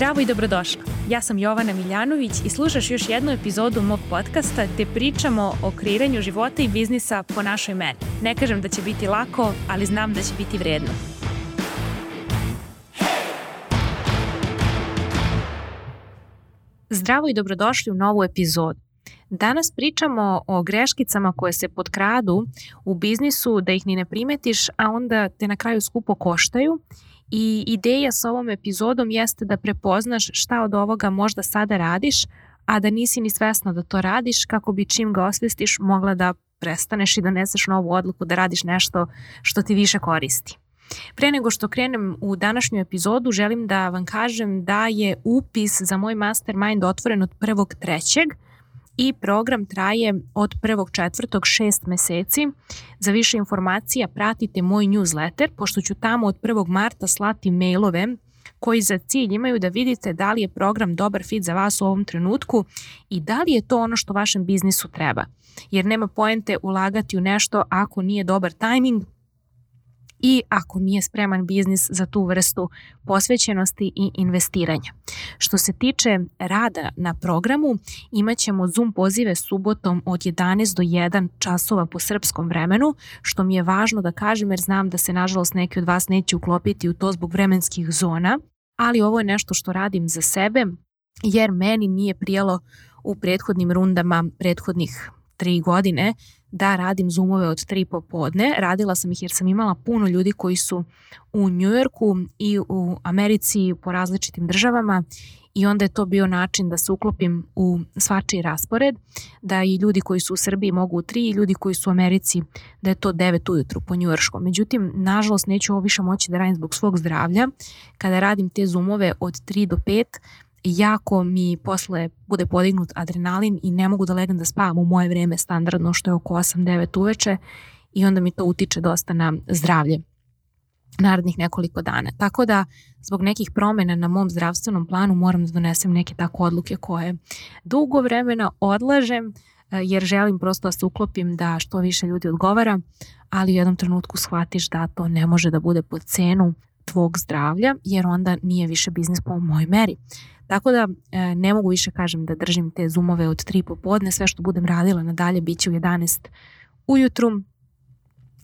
Zdravo i dobrodošla. Ja sam Jovana Miljanović i slušaš još jednu epizodu mog podcasta gde pričamo o kreiranju života i biznisa po našoj meni. Ne kažem da će biti lako, ali znam da će biti vredno. Zdravo i dobrodošli u novu epizodu. Danas pričamo o greškicama koje se potkradu u biznisu da ih ni ne primetiš, a onda te na kraju skupo koštaju – I ideja sa ovom epizodom jeste da prepoznaš šta od ovoga možda sada radiš, a da nisi ni svesna da to radiš kako bi čim ga osvestiš mogla da prestaneš i da neseš novu odluku da radiš nešto što ti više koristi. Pre nego što krenem u današnju epizodu, želim da vam kažem da je upis za moj mastermind otvoren od 1.3 i program traje od prvog četvrtog šest meseci. Za više informacija pratite moj newsletter, pošto ću tamo od 1. marta slati mailove koji za cilj imaju da vidite da li je program dobar fit za vas u ovom trenutku i da li je to ono što vašem biznisu treba. Jer nema poente ulagati u nešto ako nije dobar tajming, i ako nije spreman biznis za tu vrstu posvećenosti i investiranja. Što se tiče rada na programu, imaćemo Zoom pozive subotom od 11 do 1 časova po srpskom vremenu, što mi je važno da kažem jer znam da se nažalost neki od vas neće uklopiti u to zbog vremenskih zona, ali ovo je nešto što radim za sebe jer meni nije prijelo u prethodnim rundama prethodnih tri godine da radim zoomove od tri popodne. Radila sam ih jer sam imala puno ljudi koji su u Njujorku i u Americi i po različitim državama i onda je to bio način da se uklopim u svačiji raspored, da i ljudi koji su u Srbiji mogu u tri i ljudi koji su u Americi da je to 9 ujutru po njujorškom. Međutim, nažalost neću ovo više moći da radim zbog svog zdravlja. Kada radim te zoomove od 3 do 5, jako mi posle bude podignut adrenalin i ne mogu da legam da spavam u moje vreme standardno što je oko 8-9 uveče i onda mi to utiče dosta na zdravlje narednih nekoliko dana. Tako da zbog nekih promena na mom zdravstvenom planu moram da donesem neke tako odluke koje dugo vremena odlažem e, jer želim prosto da se uklopim da što više ljudi odgovara, ali u jednom trenutku shvatiš da to ne može da bude po cenu tvog zdravlja, jer onda nije više biznis po mojoj meri. Tako da e, ne mogu više kažem da držim te zoomove od 3 popodne, sve što budem radila nadalje biće u 11 ujutru,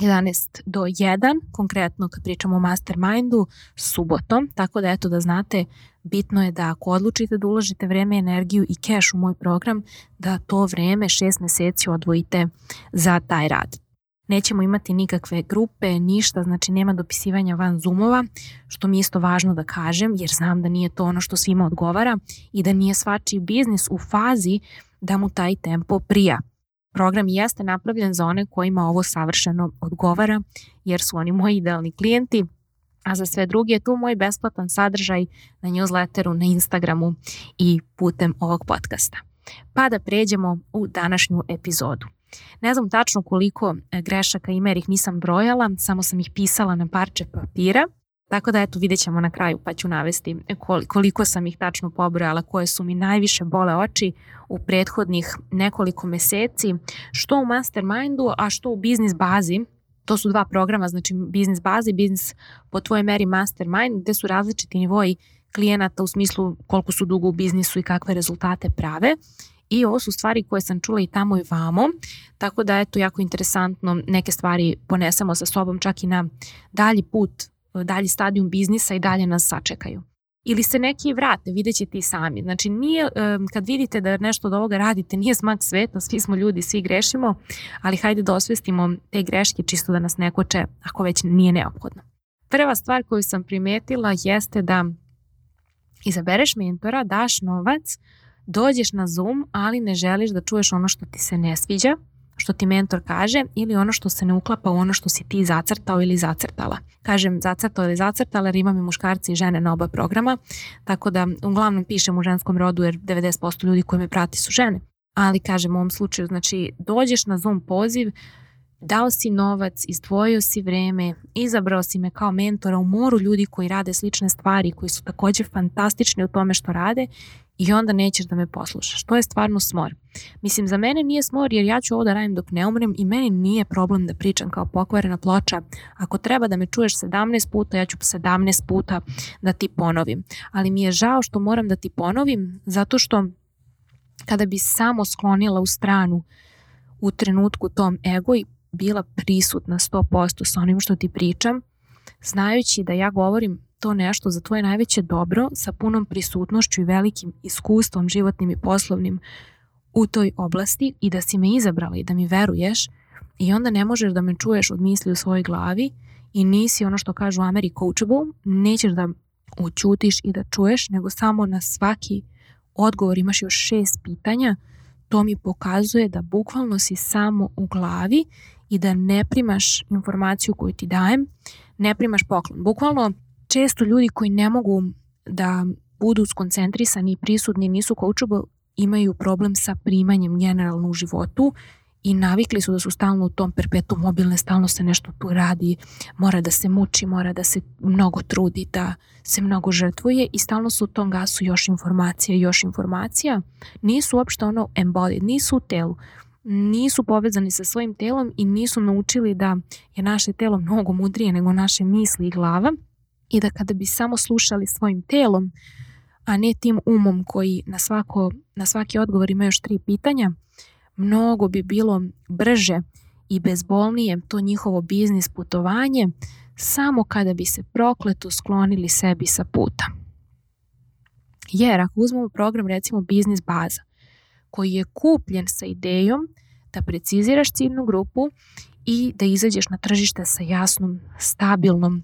11 do 1, konkretno kad pričamo o mastermindu, subotom, tako da eto da znate, bitno je da ako odlučite da uložite vreme, energiju i cash u moj program, da to vreme 6 meseci odvojite za taj rad nećemo imati nikakve grupe, ništa, znači nema dopisivanja van Zoomova, što mi je isto važno da kažem, jer znam da nije to ono što svima odgovara i da nije svačiji biznis u fazi da mu taj tempo prija. Program jeste napravljen za one kojima ovo savršeno odgovara, jer su oni moji idealni klijenti, a za sve druge je tu moj besplatan sadržaj na newsletteru, na Instagramu i putem ovog podcasta. Pa da pređemo u današnju epizodu. Ne znam tačno koliko e, grešaka ima jer ih nisam brojala, samo sam ih pisala na parče papira. Tako da eto vidjet ćemo na kraju pa ću navesti e, koliko sam ih tačno pobrojala, koje su mi najviše bole oči u prethodnih nekoliko meseci, što u mastermindu, a što u biznis bazi. To su dva programa, znači biznis bazi, biznis po tvojoj meri mastermind, gde su različiti nivoji klijenata u smislu koliko su dugo u biznisu i kakve rezultate prave I ovo su stvari koje sam čula i tamo i vamo, tako da je to jako interesantno, neke stvari ponesemo sa sobom čak i na dalji put, dalji stadijum biznisa i dalje nas sačekaju ili se neki vrate, vidjet ćete i sami. Znači, nije, kad vidite da nešto od ovoga radite, nije smak sveta, svi smo ljudi, svi grešimo, ali hajde da osvestimo te greške čisto da nas nekoče, ako već nije neophodno. Prva stvar koju sam primetila jeste da izabereš mentora, daš novac, dođeš na Zoom, ali ne želiš da čuješ ono što ti se ne sviđa, što ti mentor kaže ili ono što se ne uklapa u ono što si ti zacrtao ili zacrtala. Kažem zacrtao ili zacrtala jer imam i muškarci i žene na oba programa, tako da uglavnom pišem u ženskom rodu jer 90% ljudi koji me prati su žene. Ali kažem u ovom slučaju, znači dođeš na Zoom poziv, dao si novac, izdvojio si vreme, izabrao si me kao mentora u moru ljudi koji rade slične stvari, koji su takođe fantastični u tome što rade i onda nećeš da me poslušaš. To je stvarno smor. Mislim, za mene nije smor jer ja ću ovo da radim dok ne umrem i meni nije problem da pričam kao pokvarena ploča. Ako treba da me čuješ 17 puta, ja ću 17 puta da ti ponovim. Ali mi je žao što moram da ti ponovim zato što kada bi samo sklonila u stranu u trenutku tom ego i bila prisutna 100% sa onim što ti pričam, znajući da ja govorim to nešto za tvoje najveće dobro sa punom prisutnošću i velikim iskustvom životnim i poslovnim u toj oblasti i da si me izabrala i da mi veruješ i onda ne možeš da me čuješ od misli u svojoj glavi i nisi ono što kažu Ameri coachable, nećeš da učutiš i da čuješ, nego samo na svaki odgovor imaš još šest pitanja, to mi pokazuje da bukvalno si samo u glavi i da ne primaš informaciju koju ti dajem, ne primaš poklon. Bukvalno često ljudi koji ne mogu da budu skoncentrisani i prisudni, nisu coachable, imaju problem sa primanjem generalno u životu i navikli su da su stalno u tom perpetu mobilne, stalno se nešto tu radi, mora da se muči, mora da se mnogo trudi, da se mnogo žrtvuje i stalno su u tom gasu još informacija, još informacija. Nisu uopšte ono embodied, nisu u telu nisu povezani sa svojim telom i nisu naučili da je naše telo mnogo mudrije nego naše misli i glava i da kada bi samo slušali svojim telom, a ne tim umom koji na, svako, na svaki odgovor ima još tri pitanja, mnogo bi bilo brže i bezbolnije to njihovo biznis putovanje samo kada bi se prokleto sklonili sebi sa puta. Jer ako uzmemo program recimo biznis baza, koji je kupljen sa idejom da preciziraš ciljnu grupu i da izađeš na tržište sa jasnom, stabilnom,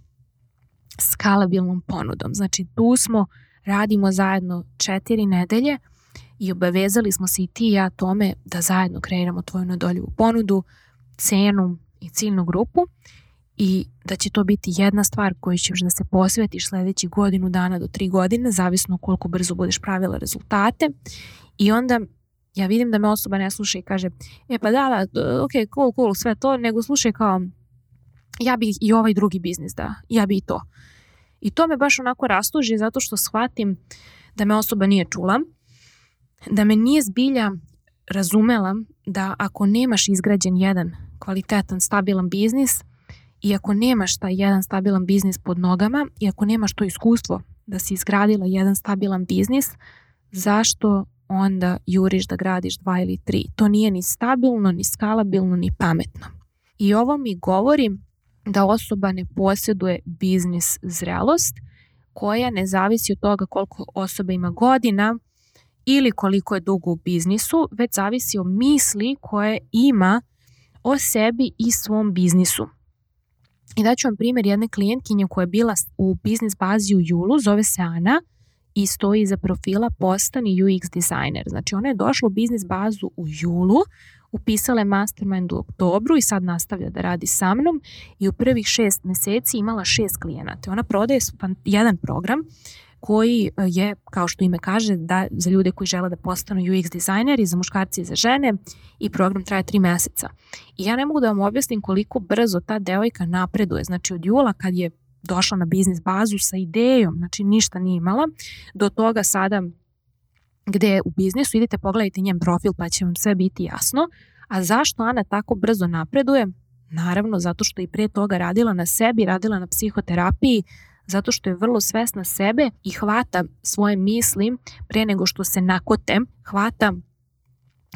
skalabilnom ponudom. Znači tu smo, radimo zajedno četiri nedelje i obavezali smo se i ti i ja tome da zajedno kreiramo tvoju nadoljivu ponudu, cenu i ciljnu grupu i da će to biti jedna stvar koju ćeš da se posvetiš sledeći godinu dana do tri godine, zavisno koliko brzo budeš pravila rezultate i onda ja vidim da me osoba ne sluša i kaže, e pa da, da, ok, cool, cool, sve to, nego slušaj kao, ja bi i ovaj drugi biznis da, ja bi i to. I to me baš onako rastuži zato što shvatim da me osoba nije čula, da me nije zbilja razumela da ako nemaš izgrađen jedan kvalitetan, stabilan biznis i ako nemaš taj jedan stabilan biznis pod nogama i ako nemaš to iskustvo da si izgradila jedan stabilan biznis, zašto onda juriš da gradiš dva ili tri. To nije ni stabilno, ni skalabilno, ni pametno. I ovo mi govori da osoba ne posjeduje biznis zrelost koja ne zavisi od toga koliko osoba ima godina ili koliko je dugo u biznisu, već zavisi o misli koje ima o sebi i svom biznisu. I daću vam primjer jedne klijentkinje koja je bila u biznis bazi u julu, zove se Ana, i stoji iza profila postani UX designer. Znači ona je došla u biznis bazu u julu, upisala je mastermind u oktobru i sad nastavlja da radi sa mnom i u prvih šest meseci imala šest klijenata. Ona prodaje jedan program koji e, je, kao što ime kaže, da, za ljude koji žele da postanu UX dizajneri, za muškarci i za žene i program traje tri meseca. I ja ne mogu da vam objasnim koliko brzo ta devojka napreduje. Znači od jula kad je došla na biznis bazu sa idejom, znači ništa nije imala, do toga sada gde u biznisu, idite pogledajte njen profil pa će vam sve biti jasno. A zašto Ana tako brzo napreduje? Naravno, zato što je i pre toga radila na sebi, radila na psihoterapiji, zato što je vrlo svesna sebe i hvata svoje misli pre nego što se nakote, hvata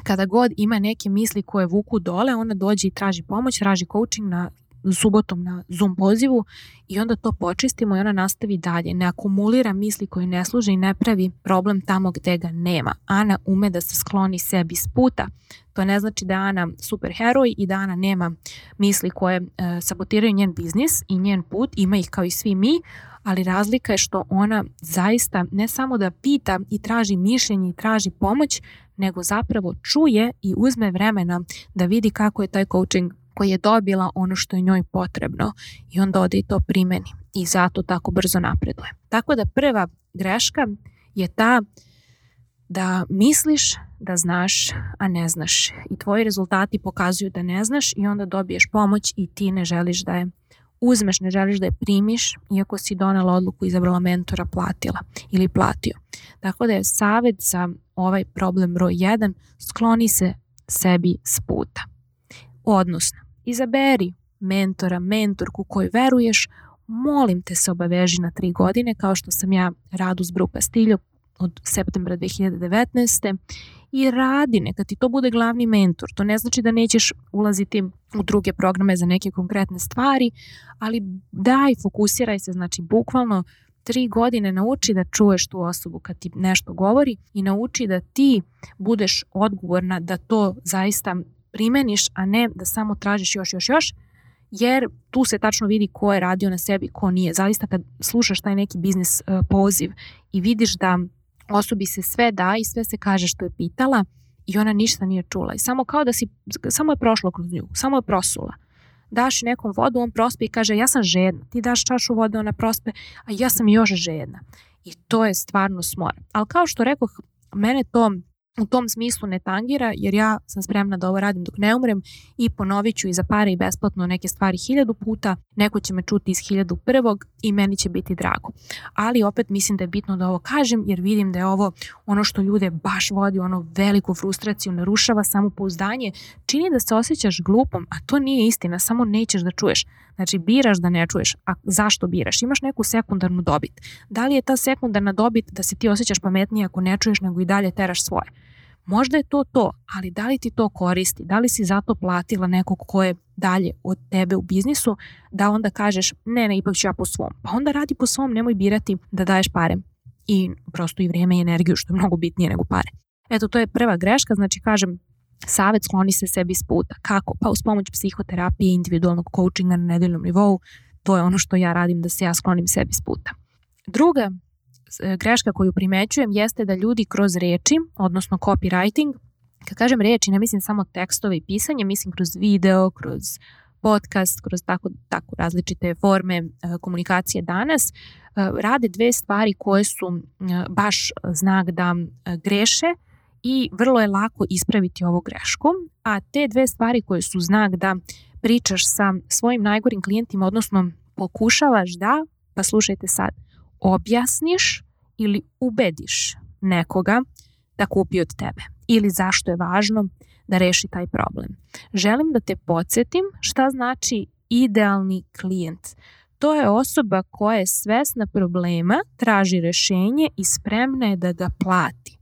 kada god ima neke misli koje vuku dole, ona dođe i traži pomoć, traži coaching na subotom na Zoom pozivu i onda to počistimo i ona nastavi dalje. Ne akumulira misli koje ne služe i ne pravi problem tamo gde ga nema. Ana ume da se skloni sebi s puta. To ne znači da Ana superheroj i da Ana nema misli koje e, sabotiraju njen biznis i njen put, ima ih kao i svi mi, ali razlika je što ona zaista ne samo da pita i traži mišljenje i traži pomoć, nego zapravo čuje i uzme vremena da vidi kako je taj coaching ako je dobila ono što je njoj potrebno i onda ode i to primeni i zato tako brzo napreduje. Tako da prva greška je ta da misliš da znaš, a ne znaš i tvoji rezultati pokazuju da ne znaš i onda dobiješ pomoć i ti ne želiš da je uzmeš, ne želiš da je primiš, iako si donela odluku i izabrala mentora, platila ili platio. Tako da je savet za ovaj problem broj 1, skloni se sebi s puta. Odnosno, Izaberi mentora, mentorku koju veruješ, molim te se obaveži na tri godine kao što sam ja radu s Bruka Stiljo od septembra 2019. I radi, neka ti to bude glavni mentor. To ne znači da nećeš ulaziti u druge programe za neke konkretne stvari, ali daj, fokusiraj se, znači bukvalno tri godine nauči da čuješ tu osobu kad ti nešto govori i nauči da ti budeš odgovorna da to zaista primeniš, a ne da samo tražiš još, još, još, jer tu se tačno vidi ko je radio na sebi, ko nije. Zaista kad slušaš taj neki biznis uh, poziv i vidiš da osobi se sve da i sve se kaže što je pitala i ona ništa nije čula i samo kao da si, samo je prošlo kroz nju, samo je prosula. Daš nekom vodu, on prospe i kaže ja sam žedna, ti daš čašu vode, ona prospe, a ja sam još žedna. I to je stvarno smor. Ali kao što rekoh, mene to u tom smislu ne tangira, jer ja sam spremna da ovo radim dok ne umrem i ponovit ću i za pare i besplatno neke stvari hiljadu puta, neko će me čuti iz hiljadu prvog i meni će biti drago. Ali opet mislim da je bitno da ovo kažem, jer vidim da je ovo ono što ljude baš vodi, ono veliku frustraciju, narušava samopouzdanje, čini da se osjećaš glupom, a to nije istina, samo nećeš da čuješ. Znači, biraš da ne čuješ. A zašto biraš? Imaš neku sekundarnu dobit. Da li je ta sekundarna dobit da se ti osjećaš pametnije ako ne čuješ, nego i dalje teraš svoje? Možda je to to, ali da li ti to koristi? Da li si zato platila nekog ko je dalje od tebe u biznisu da onda kažeš ne, ne, ipak ću ja po svom. Pa onda radi po svom, nemoj birati da daješ pare i prosto i vreme i energiju što je mnogo bitnije nego pare. Eto, to je prva greška, znači kažem savet skloni se sebi iz puta. Kako? Pa uz pomoć psihoterapije, individualnog coachinga na nedeljnom nivou, to je ono što ja radim da se ja sklonim sebi iz puta. Druga E, greška koju primećujem jeste da ljudi kroz reči, odnosno copywriting, kad kažem reči, ne mislim samo tekstove i pisanje, mislim kroz video, kroz podcast, kroz tako, tako različite forme e, komunikacije danas, e, rade dve stvari koje su baš znak da greše i vrlo je lako ispraviti ovu grešku, a te dve stvari koje su znak da pričaš sa svojim najgorim klijentima, odnosno pokušavaš da, pa slušajte sad, objasniš ili ubediš nekoga da kupi od tebe ili zašto je važno da reši taj problem. Želim da te podsjetim šta znači idealni klijent. To je osoba koja je svesna problema, traži rešenje i spremna je da ga plati.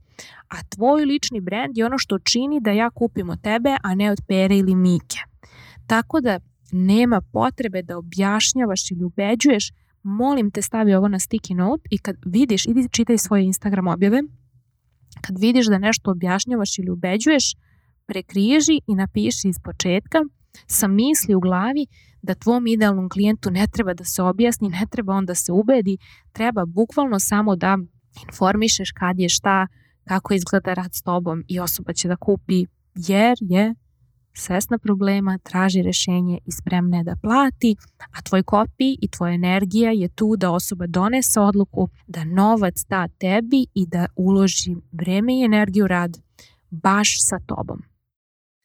A tvoj lični brend je ono što čini da ja kupim od tebe, a ne od Pere ili Mike. Tako da nema potrebe da objašnjavaš ili ubeđuješ molim te stavi ovo na sticky note i kad vidiš, idi čitaj svoje Instagram objave, kad vidiš da nešto objašnjavaš ili ubeđuješ, prekriži i napiši iz početka sa misli u glavi da tvom idealnom klijentu ne treba da se objasni, ne treba on da se ubedi, treba bukvalno samo da informišeš kad je šta, kako izgleda rad s tobom i osoba će da kupi jer je svesna problema, traži rešenje i spremna je da plati, a tvoj kopi i tvoja energija je tu da osoba donese odluku da novac da tebi i da uloži vreme i energiju rad baš sa tobom.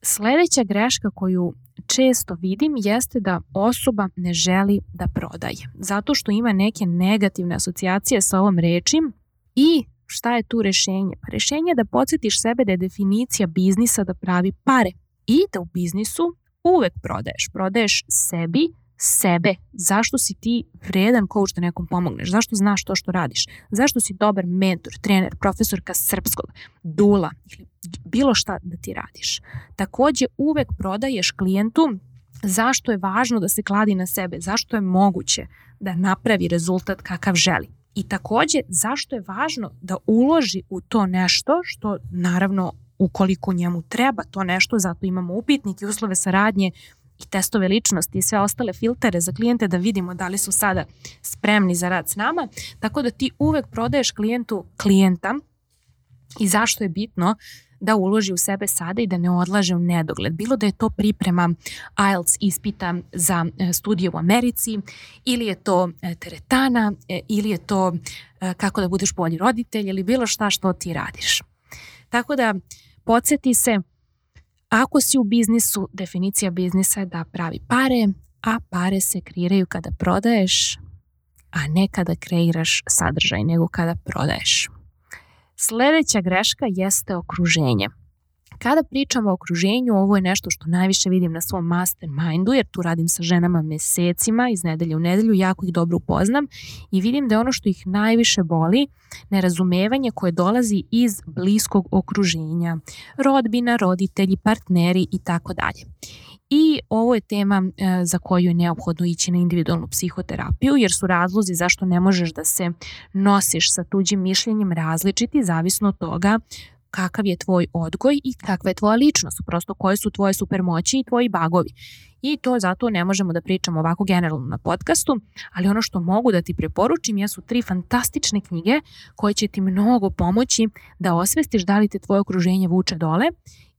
Sledeća greška koju često vidim jeste da osoba ne želi da prodaje, zato što ima neke negativne asocijacije sa ovom rečim i šta je tu rešenje? Pa rešenje je da podsjetiš sebe da je definicija biznisa da pravi pare – i da u biznisu uvek prodaješ. Prodaješ sebi, sebe. Zašto si ti vredan coach da nekom pomogneš? Zašto znaš to što radiš? Zašto si dobar mentor, trener, profesorka srpskog, dula ili bilo šta da ti radiš? Takođe uvek prodaješ klijentu zašto je važno da se kladi na sebe, zašto je moguće da napravi rezultat kakav želi. I takođe, zašto je važno da uloži u to nešto što naravno ukoliko njemu treba to nešto, zato imamo upitnike, uslove saradnje i testove ličnosti i sve ostale filtere za klijente da vidimo da li su sada spremni za rad s nama, tako da ti uvek prodaješ klijentu klijenta i zašto je bitno da uloži u sebe sada i da ne odlaže u nedogled. Bilo da je to priprema IELTS ispita za e, studije u Americi ili je to e, teretana e, ili je to kako da budeš bolji roditelj ili bilo šta što ti radiš. Tako da podsjeti se, ako si u biznisu, definicija biznisa je da pravi pare, a pare se kreiraju kada prodaješ, a ne kada kreiraš sadržaj, nego kada prodaješ. Sledeća greška jeste okruženje. Kada pričamo o okruženju, ovo je nešto što najviše vidim na svom mastermindu, jer tu radim sa ženama mesecima, iz nedelje u nedelju, jako ih dobro upoznam i vidim da je ono što ih najviše boli nerazumevanje koje dolazi iz bliskog okruženja, rodbina, roditelji, partneri i tako dalje. I ovo je tema e, za koju je neophodno ići na individualnu psihoterapiju jer su razlozi zašto ne možeš da se nosiš sa tuđim mišljenjem različiti zavisno od toga kakav je tvoj odgoj i kakva je tvoja ličnost, prosto koje su tvoje supermoći i tvoji bagovi. I to zato ne možemo da pričamo ovako generalno na podcastu, ali ono što mogu da ti preporučim jesu tri fantastične knjige koje će ti mnogo pomoći da osvestiš da li te tvoje okruženje vuče dole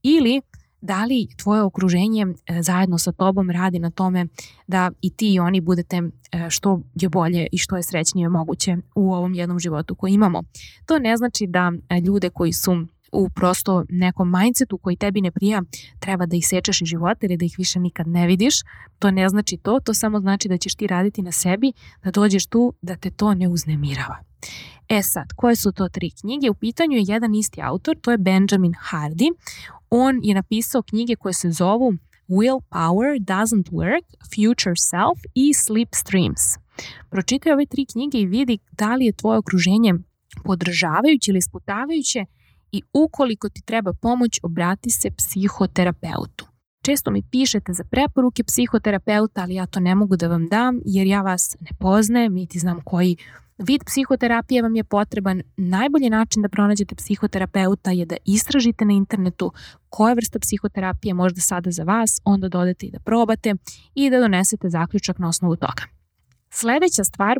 ili da li tvoje okruženje e, zajedno sa tobom radi na tome da i ti i oni budete e, što je bolje i što je srećnije moguće u ovom jednom životu koji imamo. To ne znači da e, ljude koji su u prosto nekom mindsetu koji tebi ne prija, treba da ih sečeš iz života ili da ih više nikad ne vidiš. To ne znači to, to samo znači da ćeš ti raditi na sebi, da dođeš tu da te to ne uznemirava. E sad, koje su to tri knjige? U pitanju je jedan isti autor, to je Benjamin Hardy. On je napisao knjige koje se zovu Willpower Doesn't Work, Future Self i Sleep Streams. Pročitaj ove tri knjige i vidi da li je tvoje okruženje podržavajuće ili sputavajuće i ukoliko ti treba pomoć, obrati se psihoterapeutu. Često mi pišete za preporuke psihoterapeuta, ali ja to ne mogu da vam dam jer ja vas ne poznajem, niti znam koji vid psihoterapije vam je potreban. Najbolji način da pronađete psihoterapeuta je da istražite na internetu koja vrsta psihoterapije možda sada za vas, onda dodate i da probate i da donesete zaključak na osnovu toga. Sledeća stvar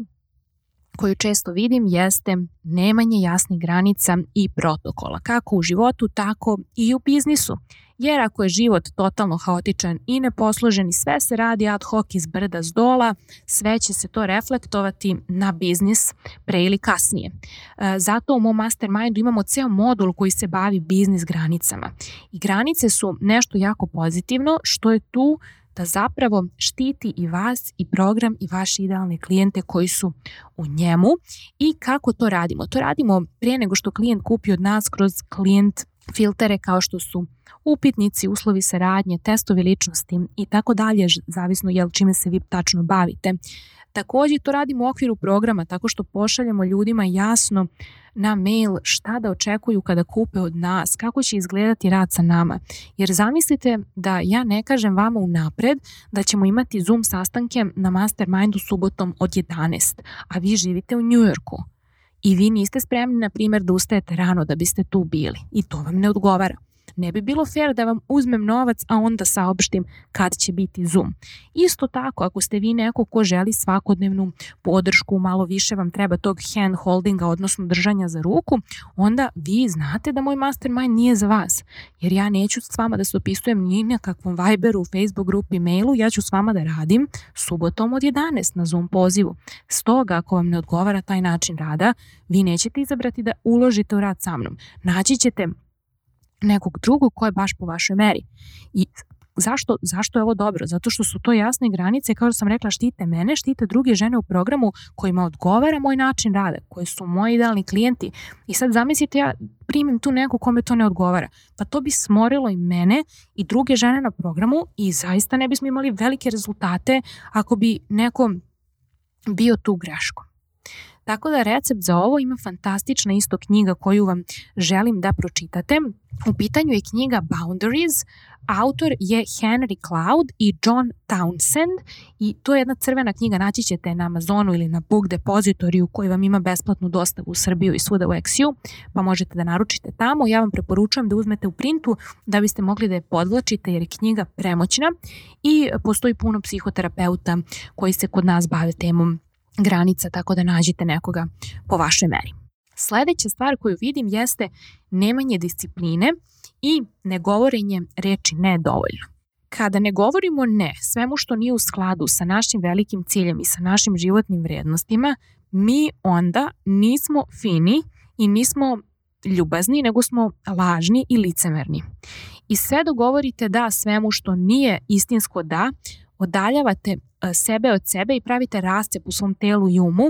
koju često vidim jeste nemanje jasnih granica i protokola, kako u životu, tako i u biznisu. Jer ako je život totalno haotičan i neposložen i sve se radi ad hoc iz brda s dola, sve će se to reflektovati na biznis pre ili kasnije. E, zato u mom mastermindu imamo ceo modul koji se bavi biznis granicama. I granice su nešto jako pozitivno što je tu uh, da zapravo štiti i vas i program i vaše idealne klijente koji su u njemu i kako to radimo. To radimo prije nego što klijent kupi od nas kroz klijent filtere kao što su upitnici, uslovi saradnje, testovi ličnosti i tako dalje, zavisno jel čime se vi tačno bavite. Takođe to radimo u okviru programa tako što pošaljemo ljudima jasno na mail šta da očekuju kada kupe od nas, kako će izgledati rad sa nama. Jer zamislite da ja ne kažem vama unapred da ćemo imati Zoom sastanke na Mastermindu subotom od 11, a vi živite u Njujorku i vi niste spremni, na primjer, da ustajete rano da biste tu bili i to vam ne odgovara. Ne bi bilo fair da vam uzmem novac, a onda saopštim kad će biti Zoom. Isto tako, ako ste vi neko ko želi svakodnevnu podršku, malo više vam treba tog hand holdinga, odnosno držanja za ruku, onda vi znate da moj mastermind nije za vas. Jer ja neću s vama da se opisujem ni na kakvom Viberu, Facebook grupi, mailu, ja ću s vama da radim subotom od 11 na Zoom pozivu. Stoga, ako vam ne odgovara taj način rada, vi nećete izabrati da uložite u rad sa mnom. Naći ćete nekog drugog ko je baš po vašoj meri. I zašto, zašto je ovo dobro? Zato što su to jasne granice, kao što sam rekla, štite mene, štite druge žene u programu kojima odgovara moj način rada, koje su moji idealni klijenti. I sad zamislite, ja primim tu neku kome to ne odgovara. Pa to bi smorilo i mene i druge žene na programu i zaista ne bismo imali velike rezultate ako bi neko bio tu greškom. Tako da recept za ovo ima fantastična isto knjiga koju vam želim da pročitate. U pitanju je knjiga Boundaries, autor je Henry Cloud i John Townsend i to je jedna crvena knjiga, naći ćete na Amazonu ili na Book Depositoriju koji vam ima besplatnu dostavu u Srbiju i svuda u Exiju, pa možete da naručite tamo. Ja vam preporučujem da uzmete u printu da biste mogli da je podlačite jer je knjiga premoćna i postoji puno psihoterapeuta koji se kod nas bave temom granica, tako da nađite nekoga po vašoj meri. Sledeća stvar koju vidim jeste nemanje discipline i negovorenje reči ne dovoljno. Kada ne govorimo ne svemu što nije u skladu sa našim velikim ciljem i sa našim životnim vrednostima, mi onda nismo fini i nismo ljubazni, nego smo lažni i licemerni. I sve dogovorite da svemu što nije istinsko da, Odaljavate e, sebe od sebe i pravite rascep u svom telu i umu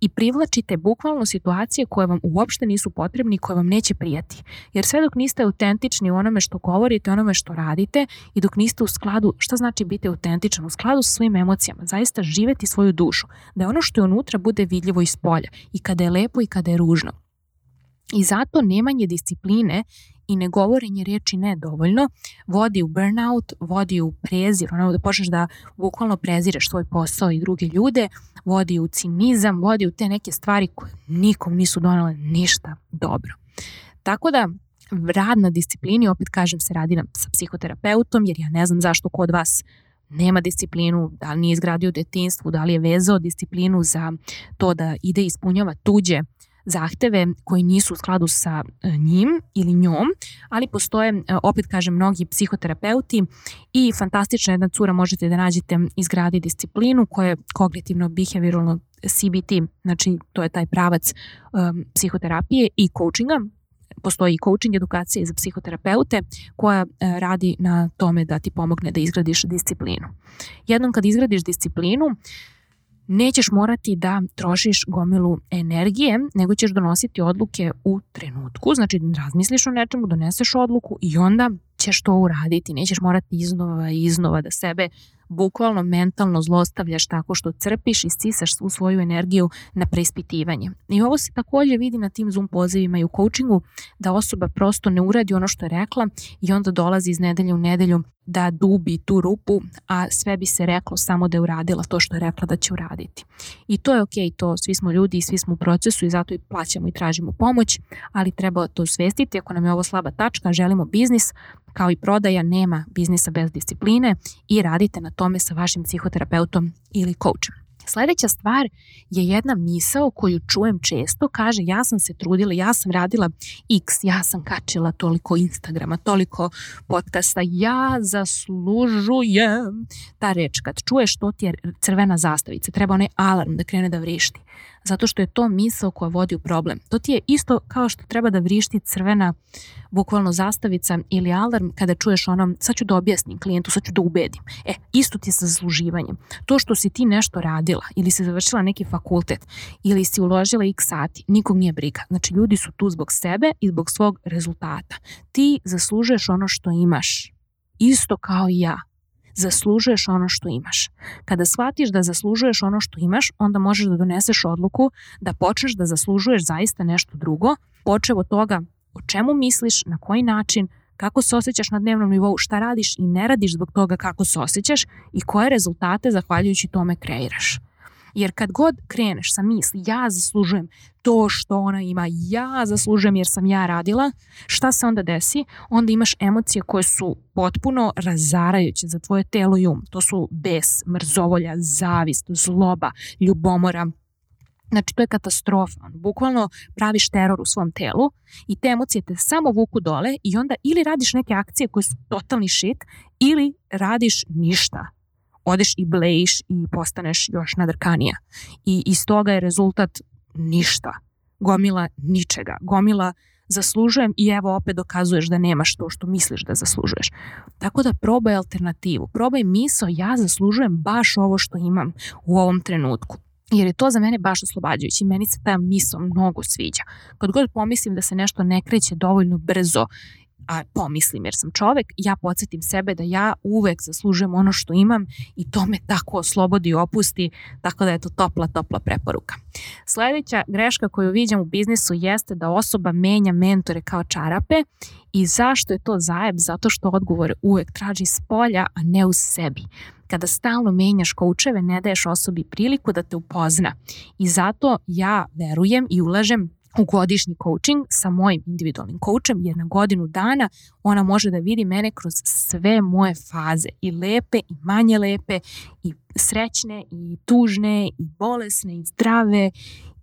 i privlačite bukvalno situacije koje vam uopšte nisu potrebne i koje vam neće prijati. Jer sve dok niste autentični u onome što govorite, onome što radite i dok niste u skladu, šta znači biti autentičan? U skladu sa svojim emocijama, zaista živeti svoju dušu, da ono što je unutra bude vidljivo iz polja i kada je lepo i kada je ružno. I zato nemanje discipline i negovorenje reči ne dovoljno vodi u burnout, vodi u prezir, ono da počneš da bukvalno prezireš svoj posao i druge ljude, vodi u cinizam, vodi u te neke stvari koje nikom nisu donale ništa dobro. Tako da, rad na disciplini, opet kažem, se radi na, sa psihoterapeutom, jer ja ne znam zašto kod vas nema disciplinu, da li nije izgradio detinstvu, da li je vezao disciplinu za to da ide ispunjava tuđe zahteve koji nisu u skladu sa e, njim ili njom, ali postoje, e, opet kažem, mnogi psihoterapeuti i fantastična jedna cura možete da nađete izgradi disciplinu koja je kognitivno-behavioralno CBT, znači to je taj pravac um, psihoterapije i coachinga, postoji i coaching edukacije za psihoterapeute koja radi na tome da ti pomogne da izgradiš disciplinu. Jednom kad izgradiš disciplinu, nećeš morati da trošiš gomilu energije, nego ćeš donositi odluke u trenutku, znači razmisliš o nečemu, doneseš odluku i onda ćeš to uraditi, nećeš morati iznova i iznova da sebe bukvalno mentalno zlostavljaš tako što crpiš i sisaš svu svoju energiju na preispitivanje. I ovo se takođe vidi na tim Zoom pozivima i u coachingu, da osoba prosto ne uradi ono što je rekla i onda dolazi iz nedelje u nedelju da dubi tu rupu, a sve bi se reklo samo da je uradila to što je rekla da će uraditi. I to je okej, okay, to svi smo ljudi i svi smo u procesu i zato i plaćamo i tražimo pomoć, ali treba to svestiti, ako nam je ovo slaba tačka, želimo biznis, kao i prodaja, nema biznisa bez discipline i radite na tome sa vašim psihoterapeutom ili coachom. Sledeća stvar je jedna misao koju čujem često, kaže ja sam se trudila, ja sam radila x, ja sam kačila toliko Instagrama, toliko podcasta, ja zaslužujem. Ta reč kad čuješ to ti je crvena zastavica, treba onaj alarm da krene da vrišti zato što je to misao koja vodi u problem. To ti je isto kao što treba da vrišti crvena bukvalno zastavica ili alarm kada čuješ ono, sad ću da objasnim klijentu, sad ću da ubedim. E, isto ti je sa zasluživanjem. To što si ti nešto radila ili si završila neki fakultet ili si uložila x sati, nikog nije briga. Znači, ljudi su tu zbog sebe i zbog svog rezultata. Ti zaslužuješ ono što imaš. Isto kao i ja zaslužuješ ono što imaš. Kada shvatiš da zaslužuješ ono što imaš, onda možeš da doneseš odluku da počneš da zaslužuješ zaista nešto drugo, počevo toga o čemu misliš, na koji način, kako se osjećaš na dnevnom nivou, šta radiš i ne radiš zbog toga kako se osjećaš i koje rezultate zahvaljujući tome kreiraš. Jer kad god kreneš sa misli ja zaslužujem to što ona ima, ja zaslužujem jer sam ja radila, šta se onda desi? Onda imaš emocije koje su potpuno razarajuće za tvoje telo i um. To su bes, mrzovolja, zavist, zloba, ljubomora, Znači, to je katastrofa. Bukvalno praviš teror u svom telu i te emocije te samo vuku dole i onda ili radiš neke akcije koje su totalni shit ili radiš ništa odeš i blejiš i postaneš još nadrkanija. I iz toga je rezultat ništa, gomila ničega, gomila zaslužujem i evo opet dokazuješ da nemaš to što misliš da zaslužuješ. Tako da probaj alternativu, probaj miso ja zaslužujem baš ovo što imam u ovom trenutku jer je to za mene baš oslobađajući. Meni se ta miso mnogo sviđa. Kad god pomislim da se nešto ne kreće dovoljno brzo a, pomislim jer sam čovek, ja podsjetim sebe da ja uvek zaslužujem ono što imam i to me tako oslobodi i opusti, tako da je to topla, topla preporuka. Sledeća greška koju viđam u biznisu jeste da osoba menja mentore kao čarape i zašto je to zajeb? Zato što odgovor uvek traži s polja, a ne u sebi. Kada stalno menjaš koučeve, ne daješ osobi priliku da te upozna. I zato ja verujem i ulažem godišnji coaching sa mojim individualnim coachem jer na godinu dana ona može da vidi mene kroz sve moje faze i lepe i manje lepe i srećne i tužne i bolesne i zdrave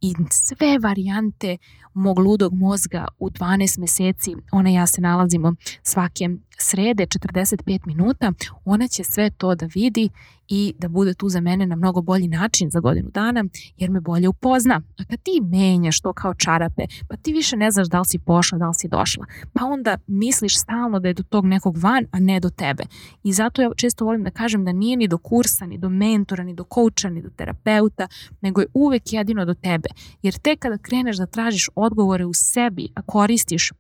i sve varijante mog ludog mozga u 12 meseci. Ona ja se nalazimo svake srede 45 minuta, ona će sve to da vidi i da bude tu za mene na mnogo bolji način za godinu dana, jer me bolje upozna. A kad ti menjaš to kao čarape, pa ti više ne znaš da li si pošla, da li si došla. Pa onda misliš stalno da je do tog nekog van, a ne do tebe. I zato ja često volim da kažem da nije ni do kursa, ni do mentora, ni do kouča, ni do terapeuta, nego je uvek jedino do tebe. Jer te kada kreneš da tražiš odgovore u sebi, a koristiš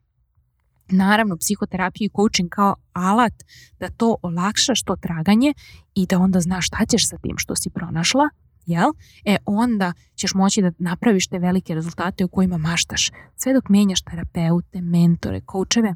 naravno psihoterapiju i coaching kao alat da to olakšaš to traganje i da onda znaš šta ćeš sa tim što si pronašla, jel? E onda ćeš moći da napraviš te velike rezultate o kojima maštaš. Sve dok menjaš terapeute, mentore, koučeve,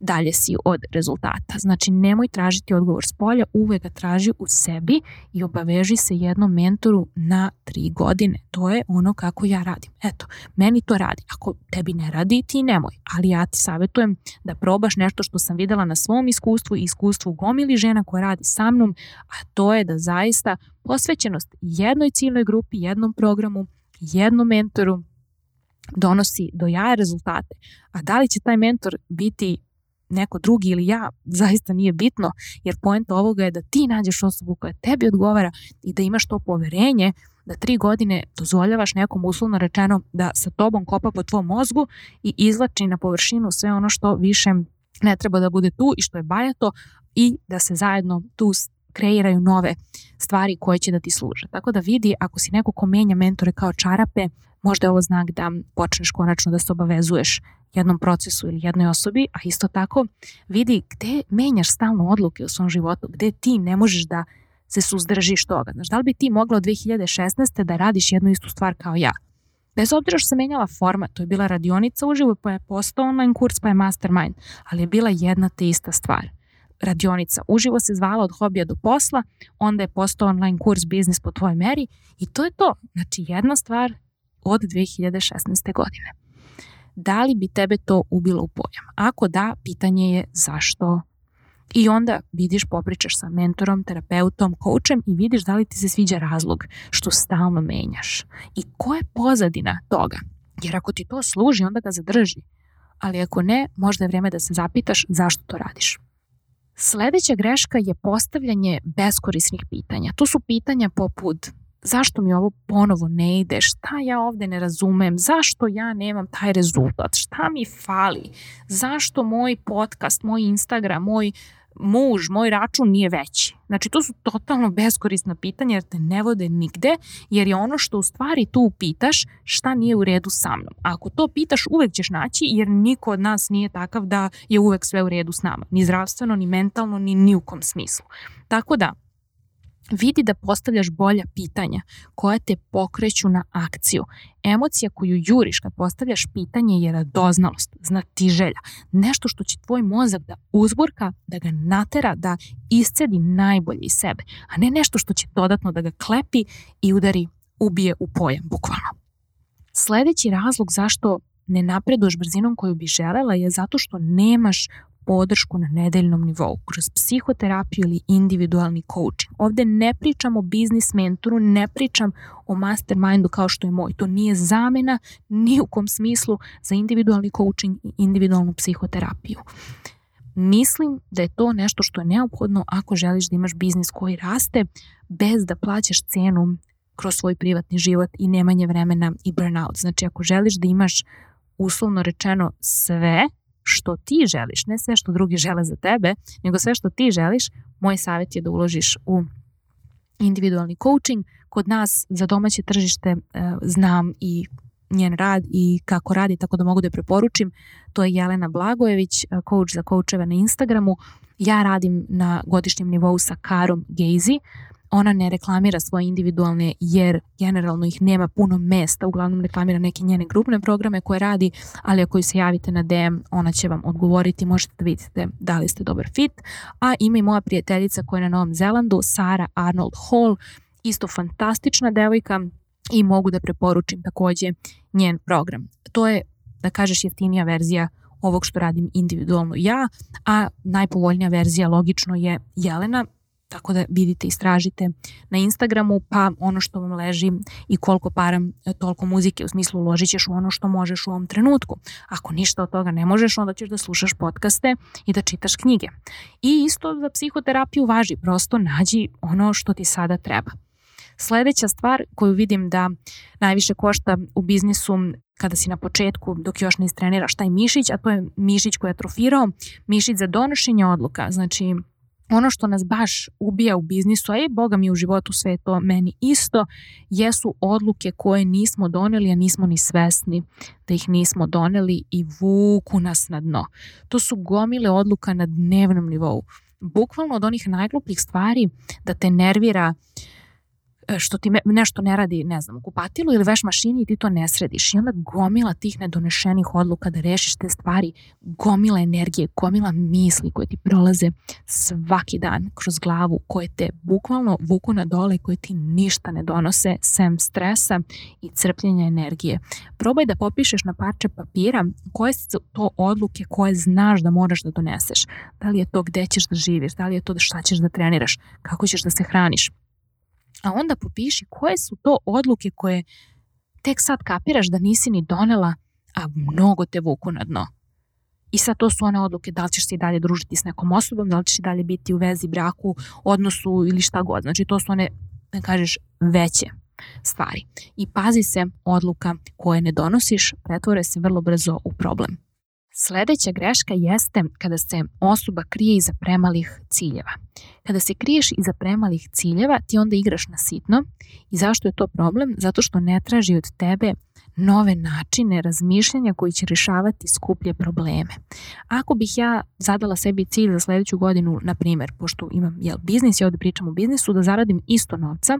dalje si od rezultata. Znači, nemoj tražiti odgovor s polja, uvek ga traži u sebi i obaveži se jednom mentoru na tri godine. To je ono kako ja radim. Eto, meni to radi. Ako tebi ne radi, ti nemoj. Ali ja ti savjetujem da probaš nešto što sam videla na svom iskustvu i iskustvu gomili žena koja radi sa mnom, a to je da zaista posvećenost jednoj ciljnoj grupi, jednom programu, jednom mentoru donosi do jaja rezultate. A da li će taj mentor biti neko drugi ili ja, zaista nije bitno, jer poenta ovoga je da ti nađeš osobu koja tebi odgovara i da imaš to poverenje da tri godine dozvoljavaš nekom uslovno rečeno da sa tobom kopa po tvom mozgu i izlači na površinu sve ono što više ne treba da bude tu i što je bajato i da se zajedno tu kreiraju nove stvari koje će da ti služe. Tako da vidi, ako si neko ko menja mentore kao čarape, Možda je ovo znak da počneš konačno da se obavezuješ jednom procesu ili jednoj osobi, a isto tako vidi gde menjaš stalno odluke u svom životu, gde ti ne možeš da se suzdržiš toga. Znaš, da li bi ti mogla od 2016. da radiš jednu istu stvar kao ja? Bez obzira što se menjala forma, to je bila radionica uživo, pa je postao online kurs, pa je mastermind, ali je bila jedna te ista stvar. Radionica uživo se zvala od hobija do posla, onda je postao online kurs biznis po tvojoj meri i to je to. Znači jedna stvar od 2016. godine. Da li bi tebe to ubilo u pojam? Ako da, pitanje je zašto I onda vidiš, popričaš sa mentorom, terapeutom, koučem i vidiš da li ti se sviđa razlog što stalno menjaš. I koja je pozadina toga? Jer ako ti to služi, onda ga zadrži. Ali ako ne, možda je vreme da se zapitaš zašto to radiš. Sledeća greška je postavljanje beskorisnih pitanja. To su pitanja poput zašto mi ovo ponovo ne ide, šta ja ovde ne razumem, zašto ja nemam taj rezultat, šta mi fali, zašto moj podcast, moj Instagram, moj muž, moj račun nije veći. Znači, to su totalno beskorisna pitanja jer te ne vode nigde, jer je ono što u stvari tu pitaš šta nije u redu sa mnom. A ako to pitaš, uvek ćeš naći jer niko od nas nije takav da je uvek sve u redu s nama. Ni zdravstveno, ni mentalno, ni ni u kom smislu. Tako da, Vidi da postavljaš bolja pitanja koja te pokreću na akciju. Emocija koju juriš kad postavljaš pitanje je radoznalost, znatiželja, nešto što će tvoj mozak da uzburka, da ga natera, da iscedi najbolje iz sebe, a ne nešto što će dodatno da ga klepi i udari, ubije u pojam, bukvalno. Sledeći razlog zašto ne napreduješ brzinom koju bi želela je zato što nemaš podršku na nedeljnom nivou, kroz psihoterapiju ili individualni coaching. Ovde ne pričam o biznis mentoru, ne pričam o mastermindu kao što je moj. To nije zamena ni u kom smislu za individualni coaching i individualnu psihoterapiju. Mislim da je to nešto što je neophodno ako želiš da imaš biznis koji raste bez da plaćaš cenu kroz svoj privatni život i nemanje vremena i burnout. Znači ako želiš da imaš uslovno rečeno sve što ti želiš, ne sve što drugi žele za tebe, nego sve što ti želiš, moj savjet je da uložiš u individualni coaching. Kod nas za domaće tržište e, znam i njen rad i kako radi, tako da mogu da je preporučim. To je Jelena Blagojević, e, coach za coacheve na Instagramu. Ja radim na godišnjem nivou sa Karom Gejzi, ona ne reklamira svoje individualne jer generalno ih nema puno mesta, uglavnom reklamira neke njene grupne programe koje radi, ali ako ju se javite na DM, ona će vam odgovoriti, možete da vidite da li ste dobar fit. A ima i moja prijateljica koja je na Novom Zelandu, Sara Arnold Hall, isto fantastična devojka i mogu da preporučim takođe njen program. To je, da kažeš, jeftinija verzija ovog što radim individualno ja, a najpovoljnija verzija logično je Jelena, tako da vidite, istražite na Instagramu, pa ono što vam leži i koliko para, e, toliko muzike, u smislu uložit ćeš u ono što možeš u ovom trenutku. Ako ništa od toga ne možeš, onda ćeš da slušaš podcaste i da čitaš knjige. I isto za psihoterapiju važi, prosto nađi ono što ti sada treba. Sledeća stvar koju vidim da najviše košta u biznisu kada si na početku dok još ne istreniraš taj mišić, a to je mišić koji je atrofirao, mišić za donošenje odluka. Znači, ono što nas baš ubija u biznisu, a i boga mi u životu sve to meni isto, jesu odluke koje nismo doneli, a nismo ni svesni da ih nismo doneli i vuku nas na dno. To su gomile odluka na dnevnom nivou. Bukvalno od onih najglupljih stvari da te nervira uh, E, što ti nešto ne radi, ne znam, u kupatilu ili veš mašini i ti to ne središ. I onda gomila tih nedonešenih odluka da rešiš te stvari, gomila energije, gomila misli koje ti prolaze svaki dan kroz glavu, koje te bukvalno vuku na dole koje ti ništa ne donose, sem stresa i crpljenja energije. Probaj da popišeš na parče papira koje su to odluke koje znaš da moraš da doneseš. Da li je to gde ćeš da živiš, da li je to šta ćeš da treniraš, kako ćeš da se hraniš, a onda popiši koje su to odluke koje tek sad kapiraš da nisi ni donela, a mnogo te vuku na dno. I sad to su one odluke da li ćeš se i dalje družiti s nekom osobom, da li ćeš i dalje biti u vezi, braku, odnosu ili šta god. Znači to su one, da kažeš, veće stvari. I pazi se odluka koje ne donosiš, pretvore se vrlo brzo u problem. Sledeća greška jeste kada se osoba krije iza premalih ciljeva. Kada se kriješ iza premalih ciljeva, ti onda igraš na sitno. I zašto je to problem? Zato što ne traži od tebe nove načine razmišljanja koji će rešavati skuplje probleme. Ako bih ja zadala sebi cilj za sledeću godinu, na primer, pošto imam jel, biznis, ja ovde pričam o biznisu, da zaradim isto novca,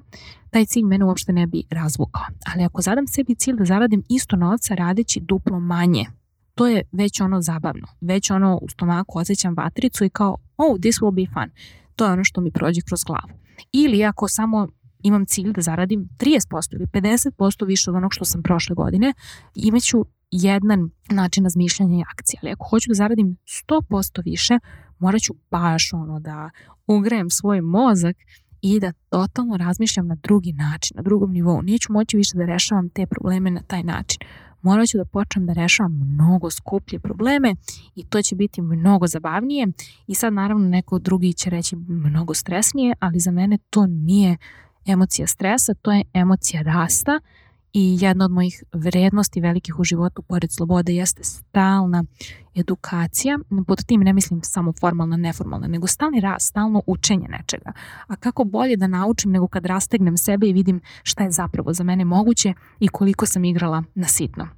taj cilj mene uopšte ne bi razvukao. Ali ako zadam sebi cilj da zaradim isto novca radeći duplo manje, to je već ono zabavno. Već ono u stomaku osjećam vatricu i kao, oh, this will be fun. To je ono što mi prođe kroz glavu. Ili ako samo imam cilj da zaradim 30% ili 50% više od onog što sam prošle godine, imaću jedan način razmišljanja i akcije. Ali ako hoću da zaradim 100% više, morat ću baš ono da ugrajem svoj mozak i da totalno razmišljam na drugi način, na drugom nivou. Neću moći više da rešavam te probleme na taj način morat ću da počnem da rešavam mnogo skuplje probleme i to će biti mnogo zabavnije i sad naravno neko drugi će reći mnogo stresnije, ali za mene to nije emocija stresa, to je emocija rasta, i jedna od mojih vrednosti velikih u životu pored slobode jeste stalna edukacija. Pod tim ne mislim samo formalna, neformalna, nego stalni rast, stalno učenje nečega. A kako bolje da naučim nego kad rastegnem sebe i vidim šta je zapravo za mene moguće i koliko sam igrala na sitno.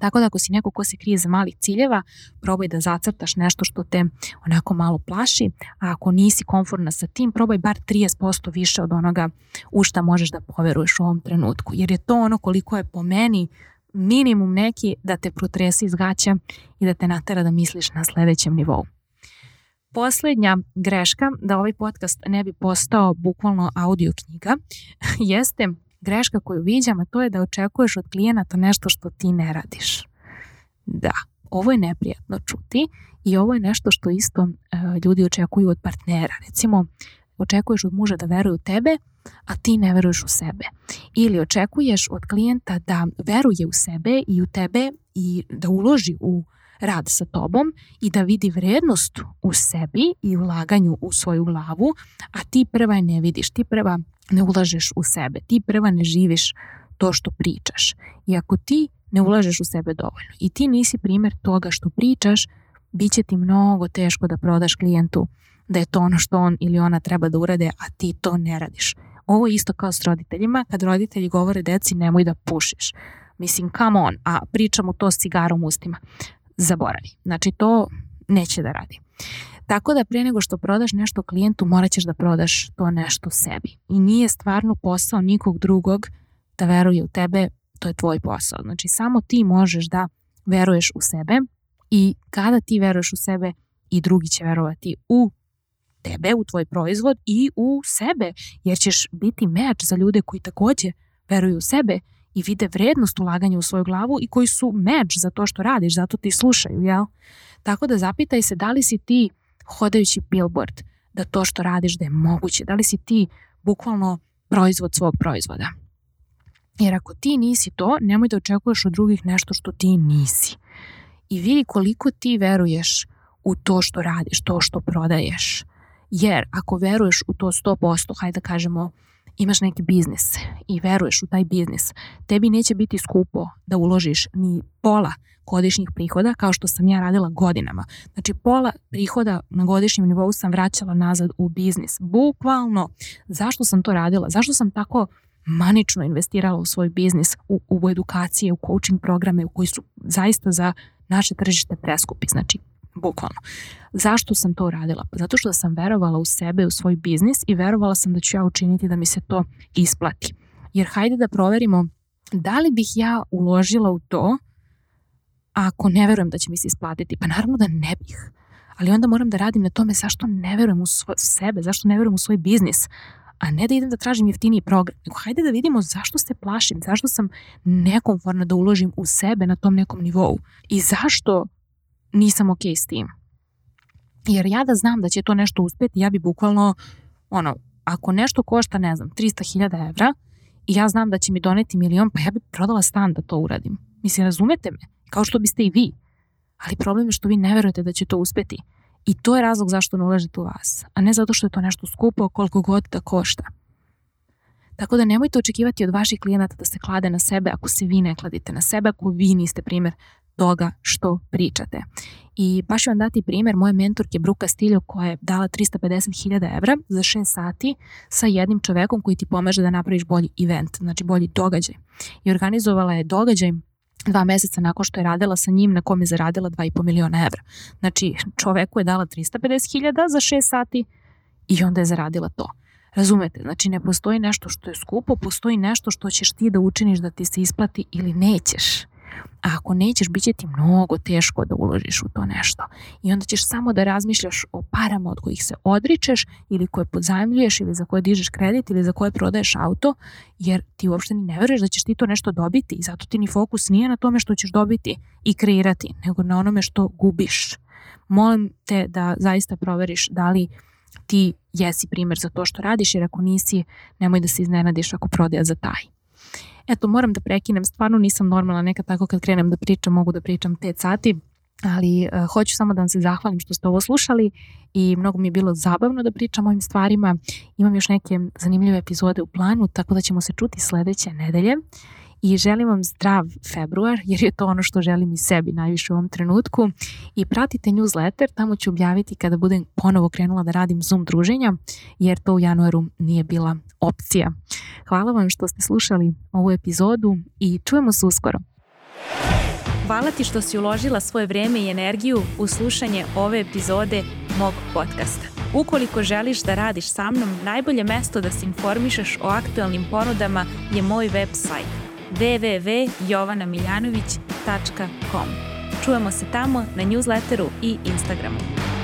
Tako da ako si neko ko se krije za malih ciljeva, probaj da zacrtaš nešto što te onako malo plaši, a ako nisi konforna sa tim, probaj bar 30% više od onoga u šta možeš da poveruješ u ovom trenutku, jer je to ono koliko je po meni minimum neki da te protresi iz gaća i da te natera da misliš na sledećem nivou. Poslednja greška da ovaj podcast ne bi postao bukvalno audio knjiga jeste greška koju viđam, a to je da očekuješ od klijenata nešto što ti ne radiš. Da, ovo je neprijatno čuti i ovo je nešto što isto e, ljudi očekuju od partnera. Recimo, očekuješ od muža da veruje u tebe, a ti ne veruješ u sebe. Ili očekuješ od klijenta da veruje u sebe i u tebe i da uloži u uh, rad sa tobom i da vidi vrednost u sebi i ulaganju u svoju glavu, a ti prva ne vidiš, ti prva ne ulažeš u sebe, ti prva ne živiš to što pričaš. I ako ti ne ulažeš u sebe dovoljno i ti nisi primer toga što pričaš, bit će ti mnogo teško da prodaš klijentu da je to ono što on ili ona treba da urade, a ti to ne radiš. Ovo je isto kao s roditeljima, kad roditelji govore deci nemoj da pušiš. Mislim, come on, a pričamo to s cigarom ustima zaboravi. Znači to neće da radi. Tako da pre nego što prodaš nešto klijentu morat ćeš da prodaš to nešto sebi. I nije stvarno posao nikog drugog da veruje u tebe, to je tvoj posao. Znači samo ti možeš da veruješ u sebe i kada ti veruješ u sebe i drugi će verovati u tebe, u tvoj proizvod i u sebe, jer ćeš biti meč za ljude koji takođe veruju u sebe i vide vrednost ulaganja u svoju glavu i koji su meč za to što radiš, zato ti slušaju, jel? Tako da zapitaj se da li si ti hodajući billboard, da to što radiš da je moguće, da li si ti bukvalno proizvod svog proizvoda. Jer ako ti nisi to, nemoj da očekuješ od drugih nešto što ti nisi. I vidi koliko ti veruješ u to što radiš, to što prodaješ. Jer ako veruješ u to 100%, hajde da kažemo imaš neki biznis i veruješ u taj biznis, tebi neće biti skupo da uložiš ni pola godišnjih prihoda kao što sam ja radila godinama. Znači pola prihoda na godišnjem nivou sam vraćala nazad u biznis. Bukvalno, zašto sam to radila? Zašto sam tako manično investirala u svoj biznis, u, u edukacije, u coaching programe u koji su zaista za naše tržište preskupi. Znači, Bukvalno. Zašto sam to radila? Pa zato što sam verovala u sebe, u svoj biznis i verovala sam da ću ja učiniti da mi se to isplati. Jer hajde da proverimo da li bih ja uložila u to ako ne verujem da će mi se isplatiti. Pa naravno da ne bih. Ali onda moram da radim na tome zašto ne verujem u svo, sebe, zašto ne verujem u svoj biznis, a ne da idem da tražim jeftiniji program. Nego hajde da vidimo zašto se plašim, zašto sam nekomforna da uložim u sebe na tom nekom nivou i zašto nisam okej okay s tim. Jer ja da znam da će to nešto uspjeti, ja bi bukvalno, ono, ako nešto košta, ne znam, 300.000 evra i ja znam da će mi doneti milion, pa ja bi prodala stan da to uradim. Mislim, razumete me, kao što biste i vi. Ali problem je što vi ne verujete da će to uspjeti. I to je razlog zašto ne ulažete u vas, a ne zato što je to nešto skupo koliko god da košta. Tako da nemojte očekivati od vaših klijenata da se klade na sebe ako se vi ne kladite na sebe, ako vi niste primjer toga što pričate. I baš ću vam dati primer moje mentorke Bruka Stiljo koja je dala 350.000 evra za 6 sati sa jednim čovekom koji ti pomaže da napraviš bolji event, znači bolji događaj. I organizovala je događaj dva meseca nakon što je radila sa njim na kom je zaradila 2,5 miliona evra. Znači čoveku je dala 350.000 za 6 sati i onda je zaradila to. Razumete, znači ne postoji nešto što je skupo, postoji nešto što ćeš ti da učiniš da ti se isplati ili nećeš. A ako nećeš, bit će ti mnogo teško da uložiš u to nešto. I onda ćeš samo da razmišljaš o parama od kojih se odričeš ili koje podzajmljuješ ili za koje dižeš kredit ili za koje prodaješ auto, jer ti uopšte ni ne veruješ da ćeš ti to nešto dobiti i zato ti ni fokus nije na tome što ćeš dobiti i kreirati, nego na onome što gubiš. Molim te da zaista proveriš da li ti jesi primer za to što radiš, jer ako nisi, nemoj da se iznenadiš ako prodaja za taj eto, moram da prekinem, stvarno nisam normalna, neka tako kad krenem da pričam, mogu da pričam 5 sati, ali uh, hoću samo da vam se zahvalim što ste ovo slušali i mnogo mi je bilo zabavno da pričam o ovim stvarima. Imam još neke zanimljive epizode u planu, tako da ćemo se čuti sledeće nedelje i želim vam zdrav februar jer je to ono što želim i sebi najviše u ovom trenutku i pratite newsletter, tamo ću objaviti kada budem ponovo krenula da radim Zoom druženja jer to u januaru nije bila opcija. Hvala vam što ste slušali ovu epizodu i čujemo se uskoro. Hvala ti što si uložila svoje vreme i energiju u slušanje ove epizode mog podcasta. Ukoliko želiš da radiš sa mnom, najbolje mesto da se informišeš o aktuelnim ponudama je moj web sajt www.jovanamiljanović.com. Čujemo se tamo na newsletteru i Instagramu.